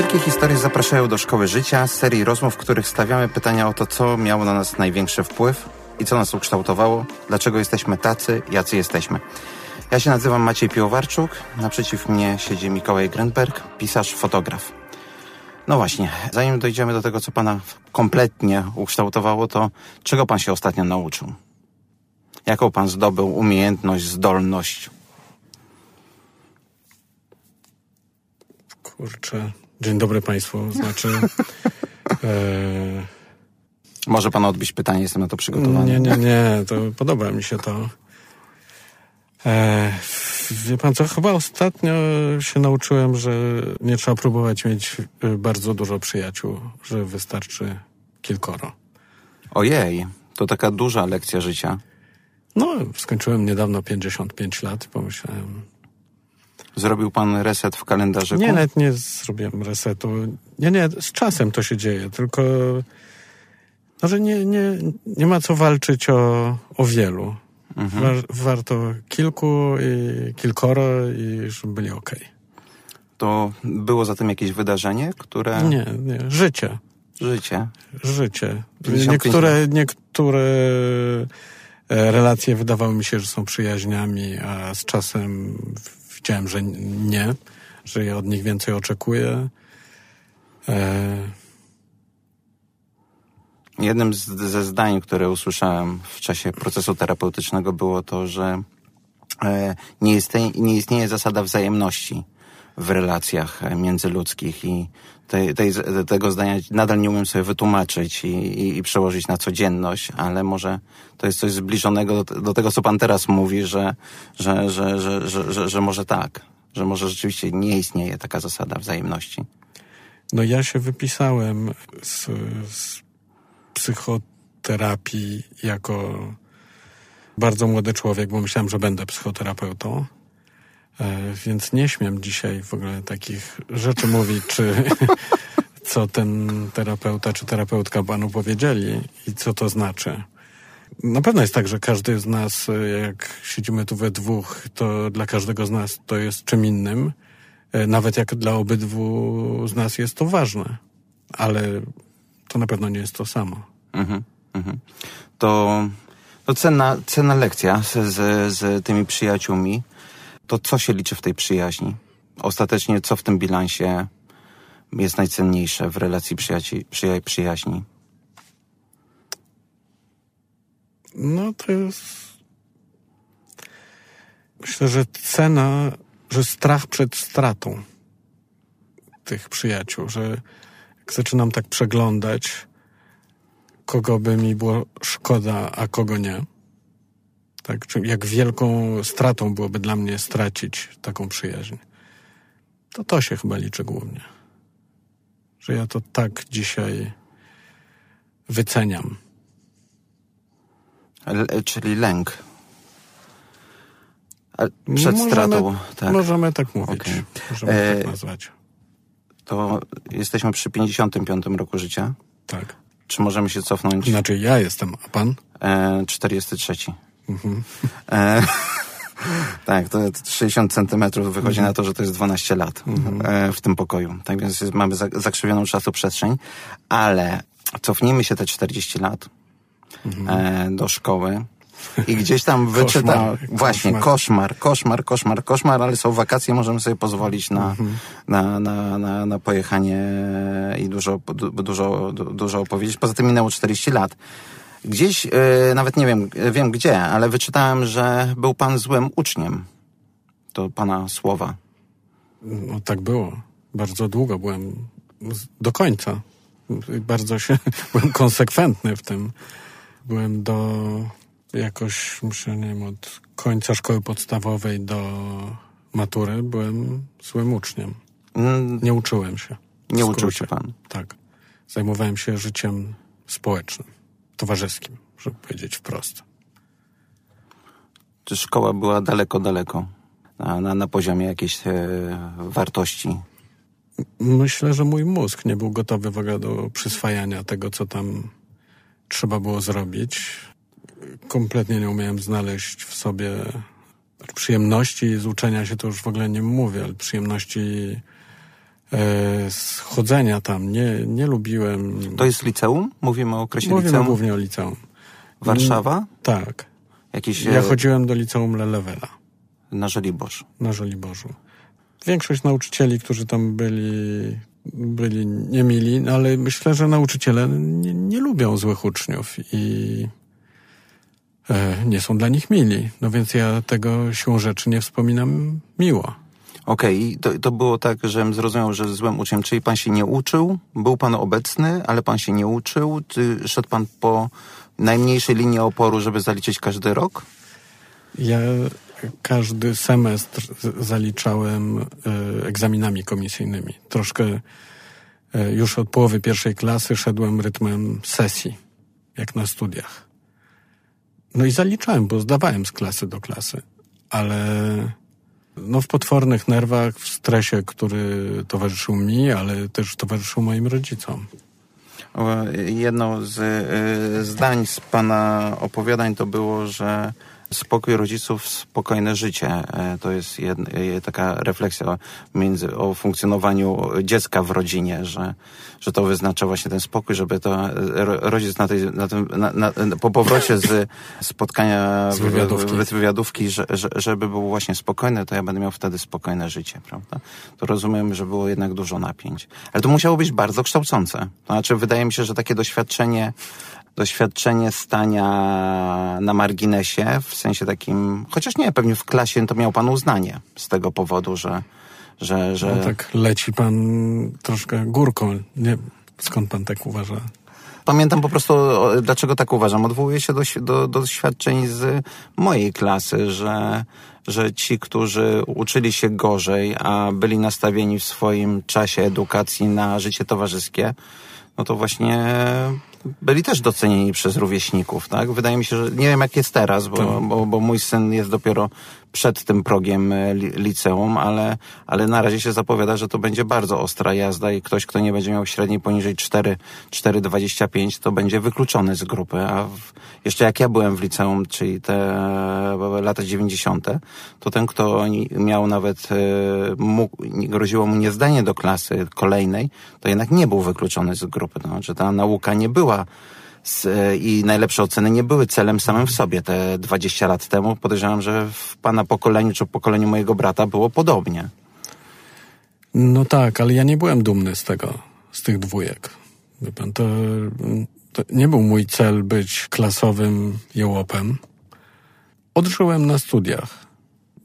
Wielkie historie zapraszają do szkoły życia, serii rozmów, w których stawiamy pytania o to, co miało na nas największy wpływ i co nas ukształtowało, dlaczego jesteśmy tacy, jacy jesteśmy. Ja się nazywam Maciej Piłowarczuk, naprzeciw mnie siedzi Mikołaj Grenberg, pisarz, fotograf. No właśnie, zanim dojdziemy do tego, co pana kompletnie ukształtowało, to czego pan się ostatnio nauczył? Jaką pan zdobył umiejętność, zdolność? Kurczę. Dzień dobry Państwu. Znaczy. E... Może pan odbić pytanie, jestem na to przygotowany. Nie, nie, nie. To podoba mi się to. E... Wie pan co, chyba ostatnio się nauczyłem, że nie trzeba próbować mieć y, bardzo dużo przyjaciół, że wystarczy kilkoro. Ojej, to taka duża lekcja życia. No, skończyłem niedawno 55 lat i pomyślałem, Zrobił pan reset w kalendarzu? Nie, nawet nie zrobiłem resetu. Nie, nie, z czasem to się dzieje, tylko no, że nie, nie, nie ma co walczyć o, o wielu. Mhm. War, warto kilku i kilkoro i żeby byli ok. To było za tym jakieś wydarzenie, które... Nie, nie, życie. Życie. Życie. Niektóre, niektóre e, relacje wydawały mi się, że są przyjaźniami, a z czasem widziałem, że nie, że ja od nich więcej oczekuję. E... Jednym z, ze zdań, które usłyszałem w czasie procesu terapeutycznego było to, że e, nie, istnieje, nie istnieje zasada wzajemności w relacjach międzyludzkich i tej, tej, tego zdania nadal nie umiem sobie wytłumaczyć i, i, i, przełożyć na codzienność, ale może to jest coś zbliżonego do, do tego, co pan teraz mówi, że, że, że, że, że, że, że może tak, że może rzeczywiście nie istnieje taka zasada wzajemności. No ja się wypisałem z, z psychoterapii jako bardzo młody człowiek, bo myślałem, że będę psychoterapeutą. E, więc nie śmiem dzisiaj w ogóle takich rzeczy mówić, czy co ten terapeuta czy terapeutka panu powiedzieli i co to znaczy. Na pewno jest tak, że każdy z nas, jak siedzimy tu we dwóch, to dla każdego z nas to jest czym innym. E, nawet jak dla obydwu z nas jest to ważne. Ale to na pewno nie jest to samo. Mhm, mhm. To, to cenna, cenna lekcja z, z, z tymi przyjaciółmi to co się liczy w tej przyjaźni? Ostatecznie co w tym bilansie jest najcenniejsze w relacji przyjaci, przyja, przyjaźni? No to jest... Myślę, że cena, że strach przed stratą tych przyjaciół, że jak zaczynam tak przeglądać, kogo by mi było szkoda, a kogo nie, tak? Jak wielką stratą byłoby dla mnie stracić taką przyjaźń. To to się chyba liczy głównie. Że ja to tak dzisiaj wyceniam. L czyli lęk. przed możemy, stratą, tak. Możemy tak mówić. Okay. Możemy e, tak nazwać. To jesteśmy przy 55 roku życia. Tak. Czy możemy się cofnąć? Znaczy ja jestem, a pan? E, 43. Mhm. E, tak, to 60 centymetrów wychodzi mhm. na to, że to jest 12 lat mhm. e, w tym pokoju. Tak więc jest, mamy zakrzywioną czasoprzestrzeń, ale cofnijmy się te 40 lat e, do szkoły. I gdzieś tam wyczytał właśnie koszmar. koszmar, koszmar, koszmar, ale są wakacje, możemy sobie pozwolić na, mhm. na, na, na, na pojechanie i dużo, dużo, dużo opowiedzieć. Poza tym minęło 40 lat. Gdzieś, yy, nawet nie wiem, wiem gdzie, ale wyczytałem, że był pan złym uczniem. To pana słowa. No tak było. Bardzo długo byłem do końca. Bardzo się, byłem konsekwentny w tym. Byłem do jakoś, muszę, nie wiem, od końca szkoły podstawowej do matury byłem złym uczniem. Mm. Nie uczyłem się. Nie uczył się pan? Tak. Zajmowałem się życiem społecznym towarzyskim, żeby powiedzieć wprost. Czy szkoła była daleko, daleko na, na, na poziomie jakiejś e, wartości? Myślę, że mój mózg nie był gotowy w ogóle do przyswajania tego, co tam trzeba było zrobić. Kompletnie nie umiałem znaleźć w sobie przyjemności z uczenia się, to już w ogóle nie mówię, ale przyjemności e, z chodzenia tam. Nie, nie lubiłem. To jest liceum? Mówimy o okresie Mówimy liceum? głównie o liceum. Warszawa? Tak. Jakiś Ja e, chodziłem do liceum Lelewela na Żoliborz. na Żoliborzu. Większość nauczycieli, którzy tam byli, byli niemili, no ale myślę, że nauczyciele nie, nie lubią złych uczniów i e, nie są dla nich mili. No więc ja tego siłą rzeczy nie wspominam miło. Okej, i to, to było tak, żebym zrozumiał, że złym uczniem, czyli pan się nie uczył, był pan obecny, ale pan się nie uczył, czy szedł pan po najmniejszej linii oporu, żeby zaliczyć każdy rok? Ja każdy semestr zaliczałem e, egzaminami komisyjnymi. Troszkę e, już od połowy pierwszej klasy szedłem rytmem sesji, jak na studiach. No i zaliczałem, bo zdawałem z klasy do klasy, ale no w potwornych nerwach, w stresie, który towarzyszył mi, ale też towarzyszył moim rodzicom. O, Jedno z y, zdań z pana opowiadań to było, że spokój rodziców, spokojne życie. E, To jest jedna, taka refleksja między, o funkcjonowaniu dziecka w rodzinie, że, że to wyznacza właśnie ten spokój, żeby to e, ro- rodzic na tej, na tym, na, na, po powrocie z spotkania Z wywiadówki. wywiadówki, że, że, żeby był właśnie spokojny, to ja będę miał wtedy spokojne życie, prawda? To rozumiem, że było jednak dużo napięć. Ale to musiało być bardzo kształcące. To znaczy, wydaje mi się, że takie doświadczenie, doświadczenie stania na marginesie, w sensie takim, chociaż nie, pewnie w klasie to miał pan uznanie z tego powodu, że, że, że No tak leci pan troszkę górką. Nie, skąd pan tak uważa? Pamiętam po prostu, dlaczego tak uważam. Odwołuję się do, do, do doświadczeń z mojej klasy, że, że ci, którzy uczyli się gorzej, a byli nastawieni w swoim czasie edukacji na życie towarzyskie, no to właśnie byli też docenieni przez rówieśników, tak? Wydaje mi się, że nie wiem jak jest teraz, bo, bo, bo mój syn jest dopiero przed tym progiem e, li, liceum, ale, ale na razie się zapowiada, że to będzie bardzo ostra jazda i ktoś, kto nie będzie miał średniej poniżej 4, 4,25 to będzie wykluczony z grupy, a w, jeszcze jak ja byłem w liceum, czyli te e, lata 90., to ten, kto miał nawet, e, mógł, groziło mu niezdanie do klasy kolejnej, to jednak nie był wykluczony z grupy. To znaczy ta nauka nie była i najlepsze oceny nie były celem samym w sobie. Te 20 lat temu podejrzewam, że w pana pokoleniu czy pokoleniu mojego brata było podobnie. No tak, ale ja nie byłem dumny z tego, z tych dwójek. Wie pan, to, to nie był mój cel być klasowym jełopem. Odżyłem na studiach.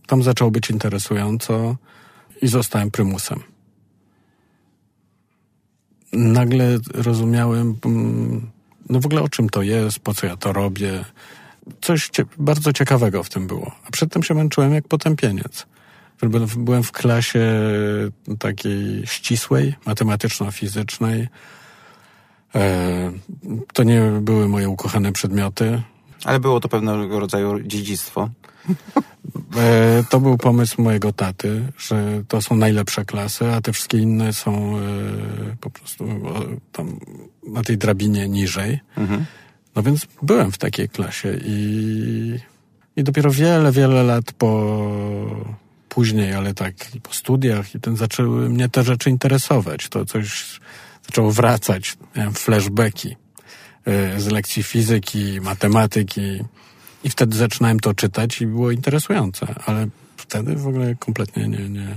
Tam zaczęło być interesująco i zostałem prymusem. Nagle rozumiałem, mm, no w ogóle o czym to jest, po co ja to robię. Coś cie- bardzo ciekawego w tym było. A przedtem się męczyłem jak potępieniec. Byłem w- klasie takiej ścisłej, matematyczno-fizycznej. E, to nie były moje ukochane przedmioty. Ale było to pewnego rodzaju dziedzictwo. E, to był pomysł mojego taty, że to są najlepsze klasy, a te wszystkie inne są e, po prostu tam na tej drabinie niżej. No więc byłem w takiej klasie i, i dopiero wiele, wiele lat po później, ale tak po studiach i ten zaczęły mnie te rzeczy interesować. To coś zaczęło wracać, miałem flashbacki e, z lekcji fizyki, matematyki i wtedy zaczynałem to czytać i było interesujące, ale wtedy w ogóle kompletnie nie, nie.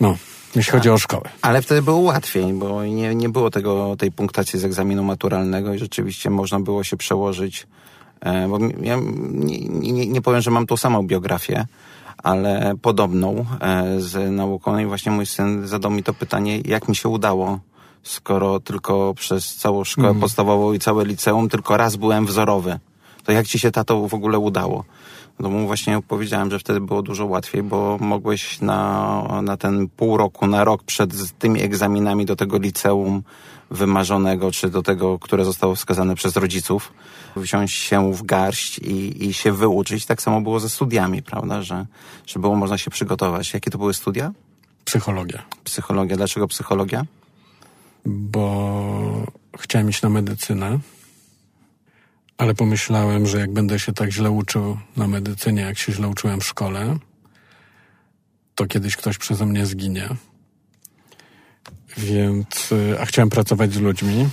No, jeśli chodzi o szkołę. Ale wtedy było łatwiej, bo nie, nie było tego, tej punktacji z egzaminu maturalnego i rzeczywiście można było się przełożyć. E, bo ja nie, nie, nie powiem, że mam tą samą biografię, ale podobną e, z nauką. No i właśnie mój syn zadał mi to pytanie, jak mi się udało, skoro tylko przez całą szkołę podstawową i całe liceum tylko raz byłem wzorowy. To jak ci się tato w ogóle udało? No mu właśnie powiedziałem, że wtedy było dużo łatwiej, bo mogłeś na, na ten pół roku, na rok przed tymi egzaminami do tego liceum wymarzonego, czy do tego, które zostało wskazane przez rodziców, wziąć się w garść i, i się wyuczyć. Tak samo było ze studiami, prawda, że, że było można się przygotować. Jakie to były studia? Psychologia. Psychologia. Dlaczego psychologia? Bo chciałem iść na medycynę, ale pomyślałem, że jak będę się tak źle uczył na medycynie, jak się źle uczyłem w szkole, to kiedyś ktoś przeze mnie zginie. Więc, a chciałem pracować z ludźmi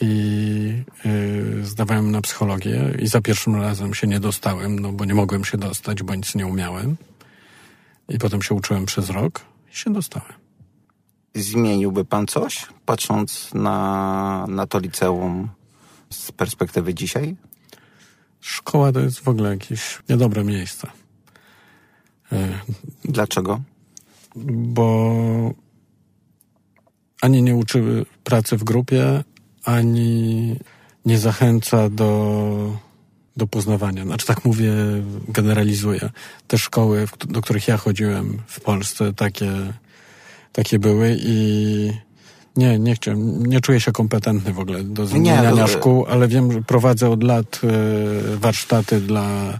i y, zdawałem na psychologię i za pierwszym razem się nie dostałem, no bo nie mogłem się dostać, bo nic nie umiałem. I potem się uczyłem przez rok i się dostałem. Zmieniłby pan coś, patrząc na, na to liceum z perspektywy dzisiaj? Szkoła to jest w ogóle jakieś niedobre miejsce. Dlaczego? Bo ani nie uczy pracy w grupie, ani nie zachęca do, do poznawania. Znaczy tak mówię, generalizuję. Te szkoły, do których ja chodziłem w Polsce, takie, takie były i nie, nie chciałem, nie czuję się kompetentny w ogóle do zmieniania nie, szkół, ale wiem, że prowadzę od lat e, warsztaty dla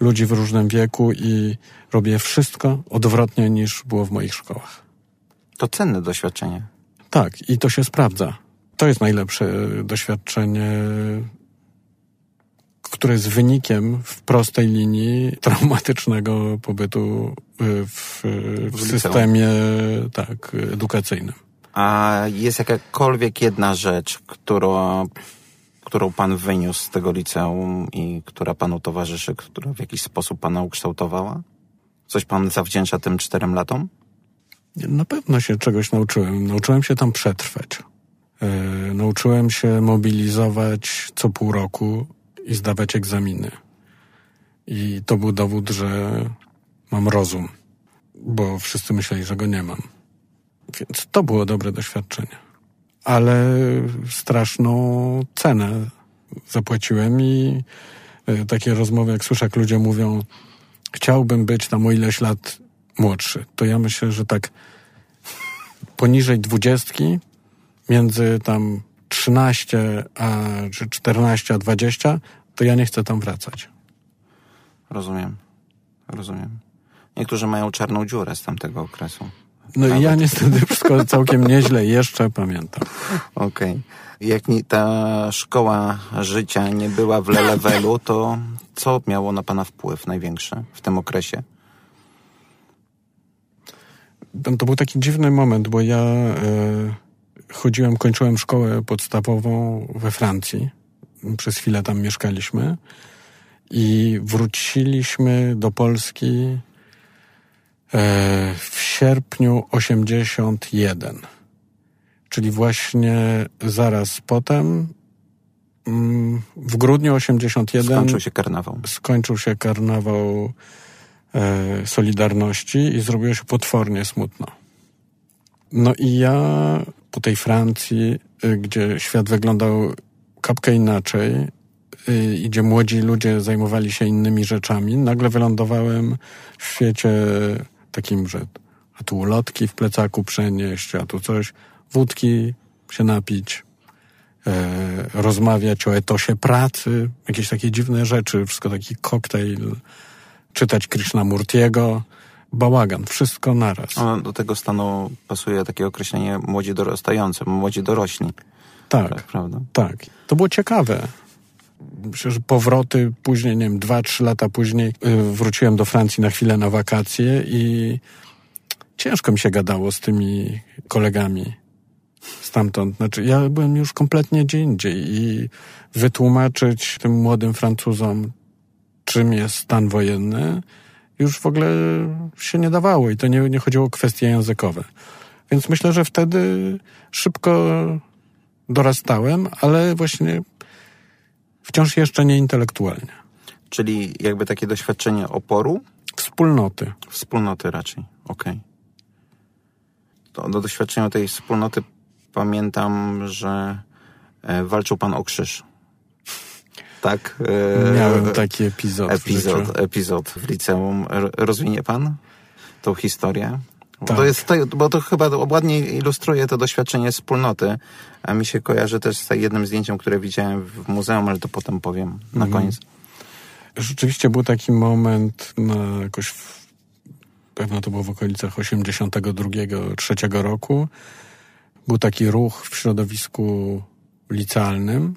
ludzi w różnym wieku i robię wszystko odwrotnie niż było w moich szkołach. To cenne doświadczenie. Tak, i to się sprawdza. To jest najlepsze doświadczenie, które jest wynikiem w prostej linii traumatycznego pobytu w, w systemie tak, edukacyjnym. A jest jakakolwiek jedna rzecz, którą, którą pan wyniósł z tego liceum i która panu towarzyszy, która w jakiś sposób pana ukształtowała? Coś pan zawdzięcza tym czterem latom? Na pewno się czegoś nauczyłem. Nauczyłem się tam przetrwać. Yy, nauczyłem się mobilizować co pół roku i zdawać egzaminy. I to był dowód, że mam rozum, bo wszyscy myśleli, że go nie mam. Więc to było dobre doświadczenie. Ale straszną cenę zapłaciłem i yy, takie rozmowy, jak słyszę, jak ludzie mówią, chciałbym być tam o ileś lat młodszy, to ja myślę, że tak poniżej dwudziestki, między tam 13 a, czy 14 a 20, to ja nie chcę tam wracać. Rozumiem. Rozumiem. Niektórzy mają czarną dziurę z tamtego okresu. No i ja niestety wszystko całkiem nieźle jeszcze pamiętam. Okej. Okay. Jak ta szkoła życia nie była w levelu, to co miało na pana wpływ największy w tym okresie? To był taki dziwny moment, bo ja e, chodziłem, kończyłem szkołę podstawową we Francji. Przez chwilę tam mieszkaliśmy i wróciliśmy do Polski e, w sierpniu 81. Czyli właśnie zaraz potem mm, w grudniu 81 skończył się karnawał. Skończył się karnawał E, Solidarności i zrobiło się potwornie smutno. No i ja po tej Francji, e, gdzie świat wyglądał kapkę inaczej, e, i gdzie młodzi ludzie zajmowali się innymi rzeczami, nagle wylądowałem w świecie takim, że a tu ulotki w plecaku przenieść, a tu coś, wódki się napić, e, rozmawiać o etosie pracy, jakieś takie dziwne rzeczy, wszystko taki koktajl czytać Krishnamurtiego, bałagan, wszystko naraz. A do tego stanu pasuje takie określenie młodzi dorastający, młodzi dorośli. Tak, tak, prawda? tak. To było ciekawe. Myślę, że powroty później, nie wiem, dwa, trzy lata później y, wróciłem do Francji na chwilę na wakacje i ciężko mi się gadało z tymi kolegami stamtąd. Znaczy, ja byłem już kompletnie gdzie indziej i wytłumaczyć tym młodym Francuzom czym jest stan wojenny, już w ogóle się nie dawało i to nie, nie chodziło o kwestie językowe. Więc myślę, że wtedy szybko dorastałem, ale właśnie wciąż jeszcze nie intelektualnie. Czyli jakby takie doświadczenie oporu? Wspólnoty. Wspólnoty raczej, okej. Okay. Do doświadczenia tej wspólnoty pamiętam, że e, walczył pan o krzyż tak? E, Miałem taki epizod. Epizod, w epizod w liceum. Rozwinie pan tą historię? Tak. To jest, bo to chyba ładnie ilustruje to doświadczenie wspólnoty, a mi się kojarzy też z jednym zdjęciem, które widziałem w muzeum, ale to potem powiem na mhm. koniec. Rzeczywiście był taki moment na jakoś, w, pewno to było w okolicach 82-3 roku. Był taki ruch w środowisku licealnym,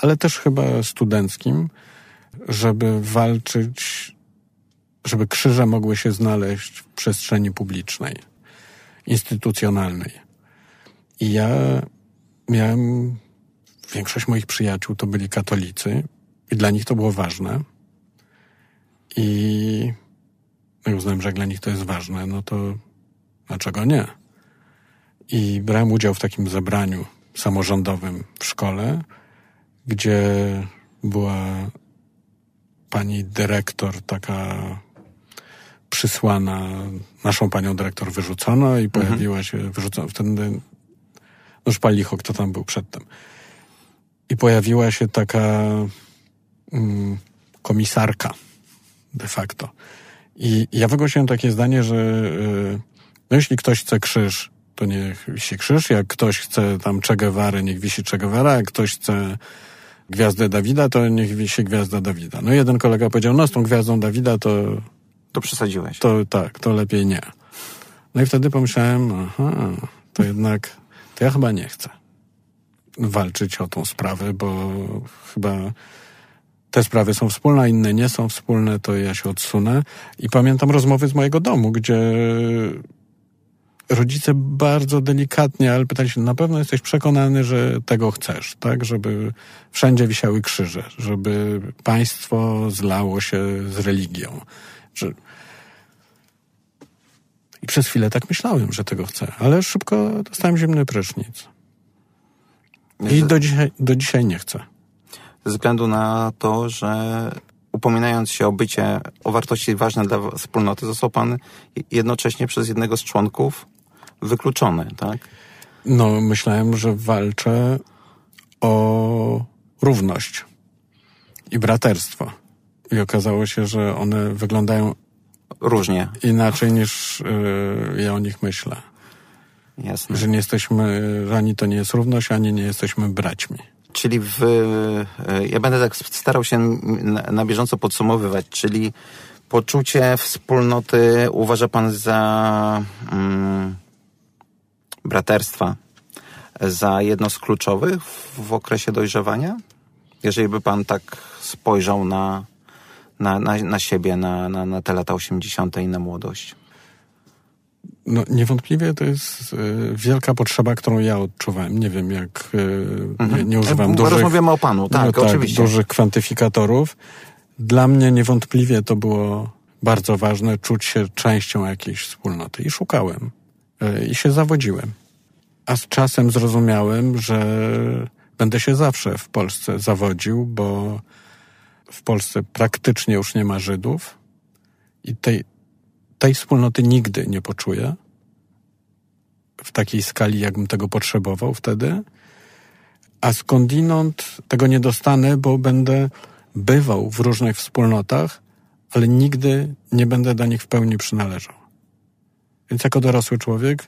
ale też chyba studenckim, żeby walczyć żeby krzyże mogły się znaleźć w przestrzeni publicznej, instytucjonalnej. I ja miałem, większość moich przyjaciół to byli katolicy i dla nich to było ważne. I no i uznałem, że jak dla nich to jest ważne, no to dlaczego nie? I brałem udział w takim zebraniu samorządowym w szkole, gdzie była pani dyrektor taka przysłana, naszą panią dyrektor wyrzucono i mhm. pojawiła się, wyrzucono wtedy, no Szpalicho, kto tam był przedtem. I pojawiła się taka mm, komisarka de facto. I ja wygłosiłem takie zdanie, że yy, no jeśli ktoś chce krzyż, to niech wisi krzyż, jak ktoś chce tam Che Guevary, niech wisi Che Guevara, jak ktoś chce gwiazdę Dawida, to niech wisi gwiazda Dawida. No jeden kolega powiedział, no z tą gwiazdą Dawida to... To przesadziłeś. To tak, to lepiej nie. No i wtedy pomyślałem, aha, to jednak, to ja chyba nie chcę walczyć o tą sprawę, bo chyba te sprawy są wspólne, a inne nie są wspólne, to ja się odsunę. I pamiętam rozmowy z mojego domu, gdzie rodzice bardzo delikatnie, ale pytali się, na pewno jesteś przekonany, że tego chcesz, tak? Żeby wszędzie wisiały krzyże, żeby państwo zlało się z religią. Że... I przez chwilę tak myślałem, że tego chcę, ale szybko dostałem zimny prysznic. I do dzisiaj, do dzisiaj nie chcę. Ze względu na to, że upominając się o bycie, o wartości ważne dla wspólnoty, został pan jednocześnie przez jednego z członków wykluczony, tak? No, myślałem, że walczę o równość i braterstwo. I okazało się, że one wyglądają różnie. Inaczej niż yy, ja o nich myślę. Jasne. Że nie jesteśmy, ani to nie jest równość, ani nie jesteśmy braćmi. Czyli w, e, ja będę tak starał się na, na bieżąco podsumowywać, czyli poczucie wspólnoty uważa pan za mm, braterstwa za jedno z kluczowych w, okresie dojrzewania? Jeżeli by pan tak spojrzał na, na, na, na siebie, na, na, na te lata 80. i na młodość. No, niewątpliwie to jest y, wielka potrzeba, którą ja odczuwałem. Nie wiem, jak y, mhm. nie, nie używam Bo dużych... Rozmawiamy o panu, tak, no, tak oczywiście. dużych kwantyfikatorów. Dla mnie niewątpliwie to było bardzo ważne, czuć się częścią jakiejś wspólnoty. I szukałem. I się zawodziłem. A z czasem zrozumiałem, że będę się zawsze w Polsce zawodził, bo w Polsce praktycznie już nie ma Żydów i tej, tej wspólnoty nigdy nie poczuję w takiej skali, jakbym tego potrzebował wtedy. A skądinąd tego nie dostanę, bo będę bywał w różnych wspólnotach, ale nigdy nie będę do nich w pełni przynależał. Więc jako dorosły człowiek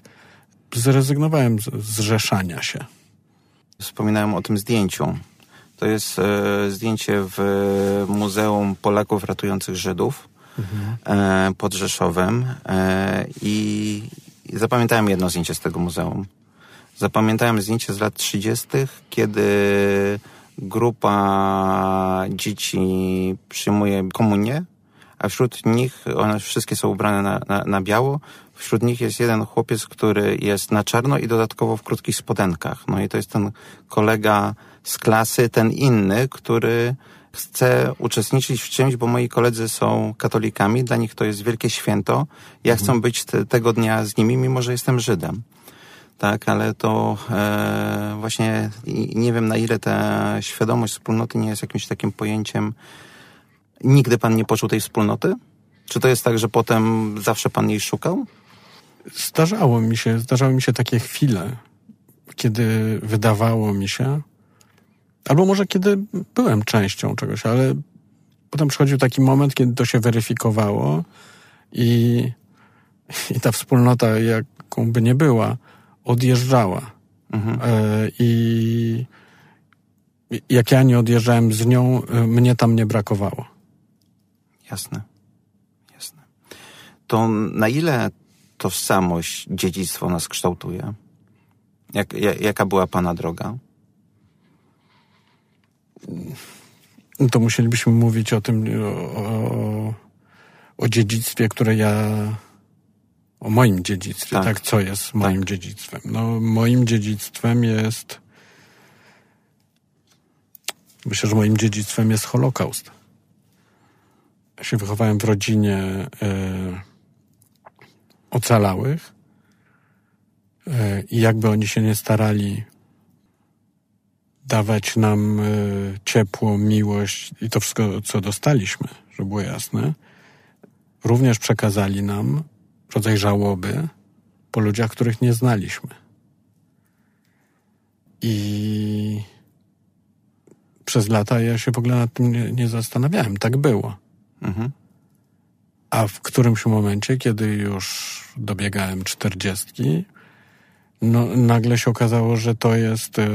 zrezygnowałem z zrzeszania się. Wspominałem o tym zdjęciu. To jest e, zdjęcie w Muzeum Polaków Ratujących Żydów mhm. e, pod Rzeszowem e, i, zapamiętałem jedno zdjęcie z tego muzeum. Zapamiętałem zdjęcie z lat 30., kiedy grupa dzieci przyjmuje komunię, a wśród nich one wszystkie są ubrane na, na, na biało, Wśród nich jest jeden chłopiec, który jest na czarno i dodatkowo w krótkich spodenkach. No i to jest ten kolega z klasy, ten inny, który chce uczestniczyć w czymś, bo moi koledzy są katolikami, dla nich to jest wielkie święto. Ja mhm. chcę być te, tego dnia z nimi, mimo że jestem Żydem. Tak, ale to e, właśnie nie wiem na ile ta świadomość wspólnoty nie jest jakimś takim pojęciem. Nigdy pan nie poczuł tej wspólnoty? Czy to jest tak, że potem zawsze pan jej szukał? Zdarzało mi się, zdarzały mi się takie chwile, kiedy wydawało mi się, albo może kiedy byłem częścią czegoś, ale potem przychodził taki moment, kiedy to się weryfikowało i, i ta wspólnota, jaką by nie była, odjeżdżała. Mhm. E, I jak ja nie odjeżdżałem z nią, e, mnie tam nie brakowało. Jasne. Jasne. To na ile tożsamość, dziedzictwo nas kształtuje? Jak, jak, jaka była Pana droga? To musielibyśmy mówić o tym, o, o dziedzictwie, które ja o moim dziedzictwie, tak? Tak. Co jest moim dziedzictwem? No, moim dziedzictwem jest. Myślę, że moim dziedzictwem jest Holokaust. Ja się wychowałem w rodzinie e, ocalałych e, i jakby oni się nie starali dawać nam e, ciepło, miłość i to wszystko, co dostaliśmy, żeby było jasne, również przekazali nam rodzaj żałoby po ludziach, których nie znaliśmy. I przez lata ja się w ogóle nad tym nie, nie zastanawiałem. Tak było. Mhm. A w którymś momencie, kiedy już dobiegałem czterdziestki, no, nagle się okazało, że to jest, e,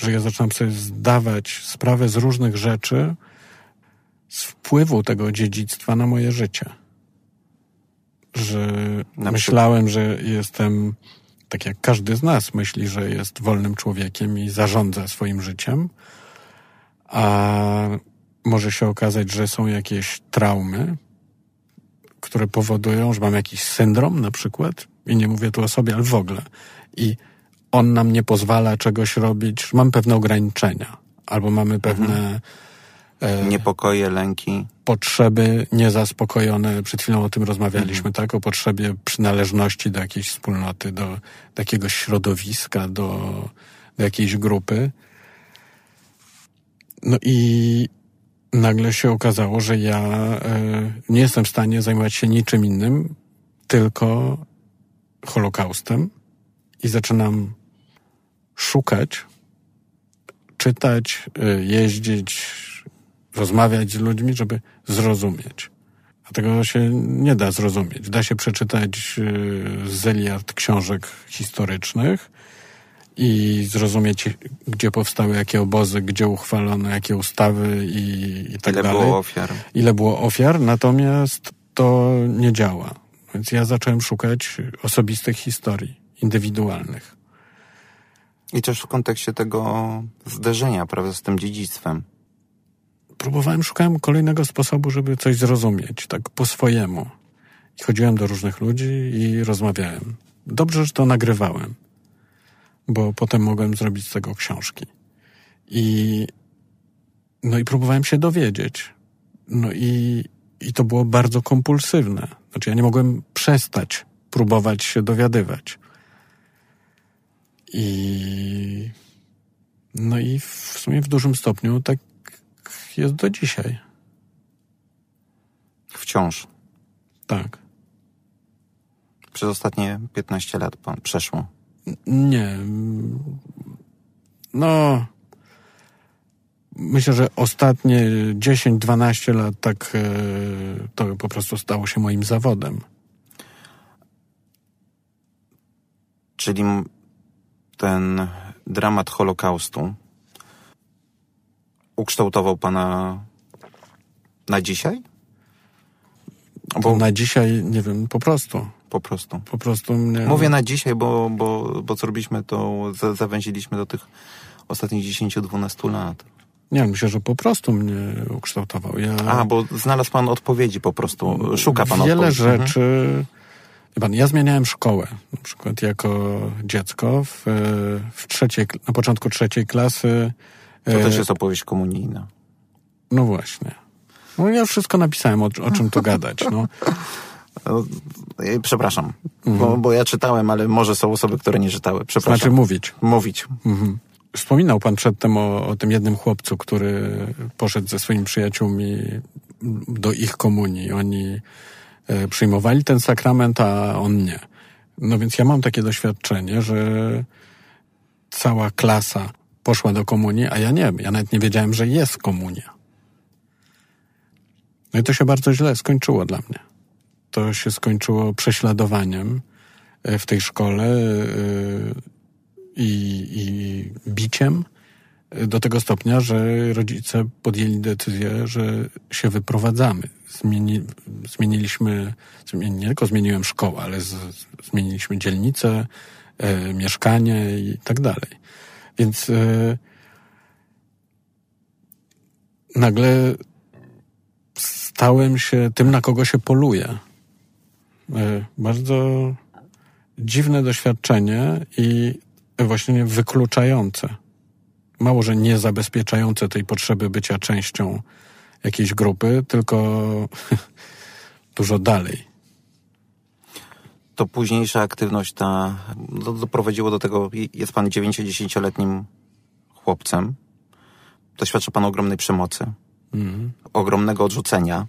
że ja zaczynam sobie zdawać sprawę z różnych rzeczy, z wpływu tego dziedzictwa na moje życie. Że myślałem, że jestem, tak jak każdy z nas myśli, że jest wolnym człowiekiem i zarządza swoim życiem, a może się okazać, że są jakieś traumy, które powodują, że mam jakiś syndrom na przykład, i nie mówię tu o sobie, ale w ogóle. I on nam nie pozwala czegoś robić, że mamy pewne ograniczenia, albo mamy pewne e, Niepokoje, lęki. potrzeby niezaspokojone. Przed chwilą o tym rozmawialiśmy, tak? O potrzebie przynależności do jakiejś wspólnoty, do, do jakiegoś środowiska, do, do jakiejś grupy. No i nagle się okazało, że ja e, nie jestem w stanie zajmować się niczym innym, tylko Holokaustem i zaczynam szukać, czytać, e, jeździć, rozmawiać z ludźmi, żeby zrozumieć. A tego się nie da zrozumieć. Da się przeczytać e, zeliard książek historycznych i zrozumieć, gdzie powstały jakie obozy, gdzie uchwalono jakie ustawy i, i tak Ile dalej było ofiar. ile było ofiar, natomiast to nie działa. Więc ja zacząłem szukać osobistych historii, indywidualnych. I też w kontekście tego zderzenia, prawda, z tym dziedzictwem. Próbowałem, szukałem kolejnego sposobu, żeby coś zrozumieć, tak po swojemu. I chodziłem do różnych ludzi i rozmawiałem. Dobrze, że to nagrywałem, bo potem mogłem zrobić z tego książki. I, no i próbowałem się dowiedzieć. No i, i to było bardzo kompulsywne. Znaczy, ja nie mogłem przestać próbować się dowiadywać. I no i w sumie w dużym stopniu tak jest do dzisiaj. Wciąż. Tak. Przez ostatnie 15 lat przeszło. Nie. No. Myślę, że ostatnie 10-12 lat tak e, to po prostu stało się moim zawodem. Czyli ten dramat Holokaustu ukształtował pana na dzisiaj? Bo Bo na dzisiaj, nie wiem, po prostu. Po prostu. Po prostu mnie... Mówię na dzisiaj, bo, bo, bo co robiliśmy, to za- zawęziliśmy do tych ostatnich 10-12 lat. Nie, myślę, że po prostu mnie ukształtował. Ja... A, bo znalazł pan odpowiedzi po prostu. Szuka pan Wiele odpowiedzi. Mhm. rzeczy. Wie pan, ja zmieniałem szkołę. Na przykład jako dziecko w, w trzeciej, na początku trzeciej klasy. To e, też jest opowieść komunijna. No właśnie. No ja wszystko napisałem, o, o czym tu gadać. No. No, Przepraszam, bo, bo ja czytałem, ale może są osoby, które nie czytały. Przepraszam. Znaczy mówić. Mówić. Mhm. Wspominał pan przedtem o, o tym jednym chłopcu, który poszedł ze swoimi przyjaciółmi do ich komunii. Oni e, przyjmowali ten sakrament, a on nie. No więc ja mam takie doświadczenie, że cała klasa poszła do komunii, a ja nie. Ja nawet nie wiedziałem, że jest komunia. No i to się bardzo źle skończyło dla mnie. To się skończyło prześladowaniem e, w tej szkole e, i, i biciem e, do tego stopnia, że rodzice podjęli decyzję, że się wyprowadzamy. Zmieni, zmieniliśmy, zmieni, nie tylko zmieniłem szkołę, ale z, zmieniliśmy dzielnicę, mieszkanie i tak dalej. Więc nagle stałem się tym, na kogo się poluje. E, bardzo dziwne doświadczenie i właśnie wykluczające. Mało, że nie zabezpieczające tej potrzeby bycia częścią jakiejś grupy, tylko dużo dalej. To późniejsza aktywność ta do, doprowadziło do tego, jest pan 9-10-letnim chłopcem, doświadcza pan ogromnej przemocy, mm. ogromnego odrzucenia,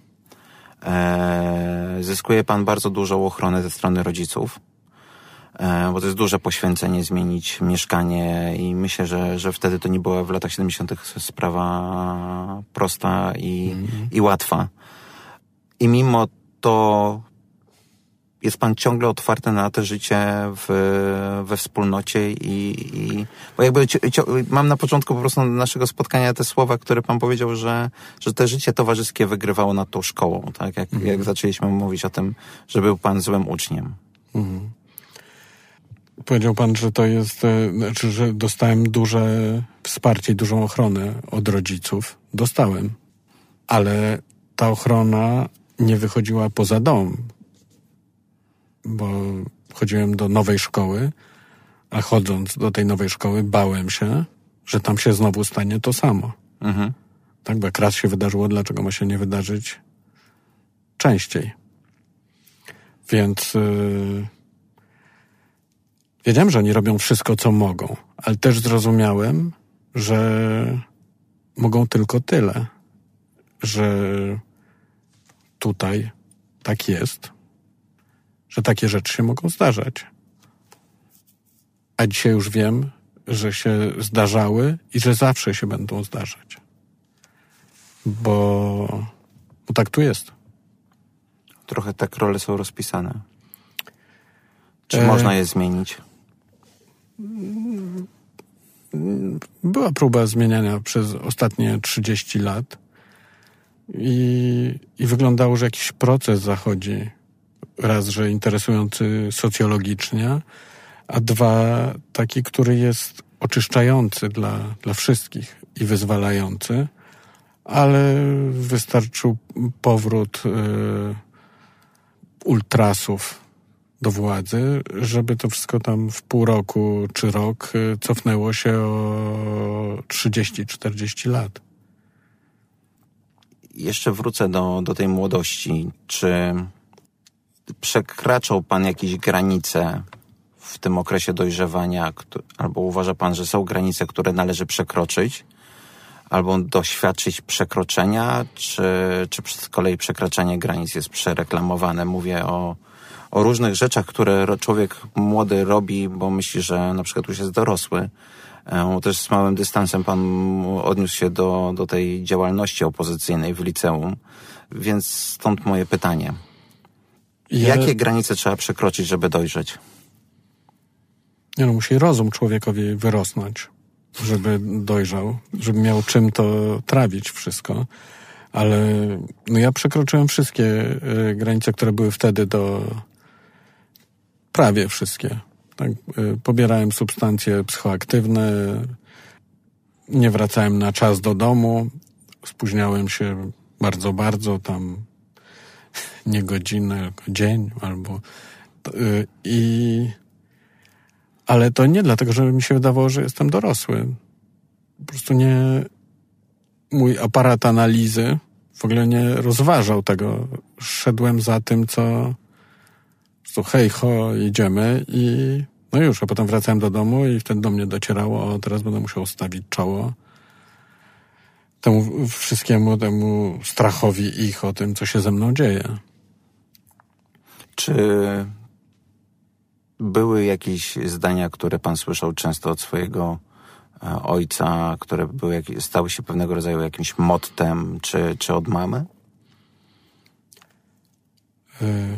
e, zyskuje pan bardzo dużą ochronę ze strony rodziców, e, bo to jest duże poświęcenie zmienić mieszkanie i myślę, że, że wtedy to nie była w latach 70. sprawa prosta i, mm. i łatwa. I mimo to jest pan ciągle otwarty na to życie w, we wspólnocie i, i bo jakby mam na początku po prostu naszego spotkania te słowa, które pan powiedział, że, że te życie towarzyskie wygrywało nad tą szkołą, tak? Jak, mhm. jak zaczęliśmy mówić o tym, że był pan złym uczniem. Mhm. Powiedział pan, że to jest, e, znaczy, że dostałem duże wsparcie i dużą ochronę od rodziców. Dostałem, ale ta ochrona nie wychodziła poza dom bo chodziłem do nowej szkoły, a chodząc do tej nowej szkoły bałem się, że tam się znowu stanie to samo. Mhm. Tak, bo jak raz się wydarzyło, dlaczego ma się nie wydarzyć częściej? Więc yy, wiedziałem, że oni robią wszystko, co mogą, ale też zrozumiałem, że mogą tylko tyle, że tutaj tak jest, że takie rzeczy się mogą zdarzać. A dzisiaj już wiem, że się zdarzały i że zawsze się będą zdarzać. Bo, bo tak tu jest. Trochę tak role są rozpisane. Czy e... można je zmienić? Była próba zmieniania przez ostatnie 30 lat i, i wyglądało, że jakiś proces zachodzi raz, że interesujący socjologicznie, a dwa, taki, który jest oczyszczający dla, dla wszystkich i wyzwalający, ale wystarczył powrót y, ultrasów do władzy, żeby to wszystko tam w pół roku czy rok y, cofnęło się o 30-40 lat. Jeszcze wrócę do, do tej młodości. Czy przekraczał pan jakieś granice w tym okresie dojrzewania, albo uważa pan, że są granice, które należy przekroczyć, albo doświadczyć przekroczenia, czy, czy z kolei przekraczanie granic jest przereklamowane? Mówię o, o różnych rzeczach, które człowiek młody robi, bo myśli, że na przykład już jest dorosły. E, też z małym dystansem pan odniósł się do, do tej działalności opozycyjnej w liceum, więc stąd moje pytanie. Ja... Jakie granice trzeba przekroczyć, żeby dojrzeć? Nie no, musi rozum człowiekowi wyrosnąć, żeby dojrzał, żeby miał czym to trawić wszystko. Ale no ja przekroczyłem wszystkie y, granice, które były wtedy do... Prawie wszystkie. Tak? Y, pobierałem substancje psychoaktywne, nie wracałem na czas do domu, spóźniałem się bardzo, bardzo, tam nie godzinę, tylko dzień albo y, i ale to nie dlatego, że mi się wydawało, że jestem dorosły. Po prostu nie mój aparat analizy w ogóle nie rozważał tego. Szedłem za tym, co po hej, ho, idziemy i no już, a potem wracałem do domu i wtedy do mnie docierało, o teraz będę musiał stawić czoło temu wszystkiemu, temu strachowi ich o tym, co się ze mną dzieje. Czy były jakieś zdania, które pan słyszał często od swojego e, ojca, które były, stały się pewnego rodzaju jakimś mottem, czy, czy od mamy? E,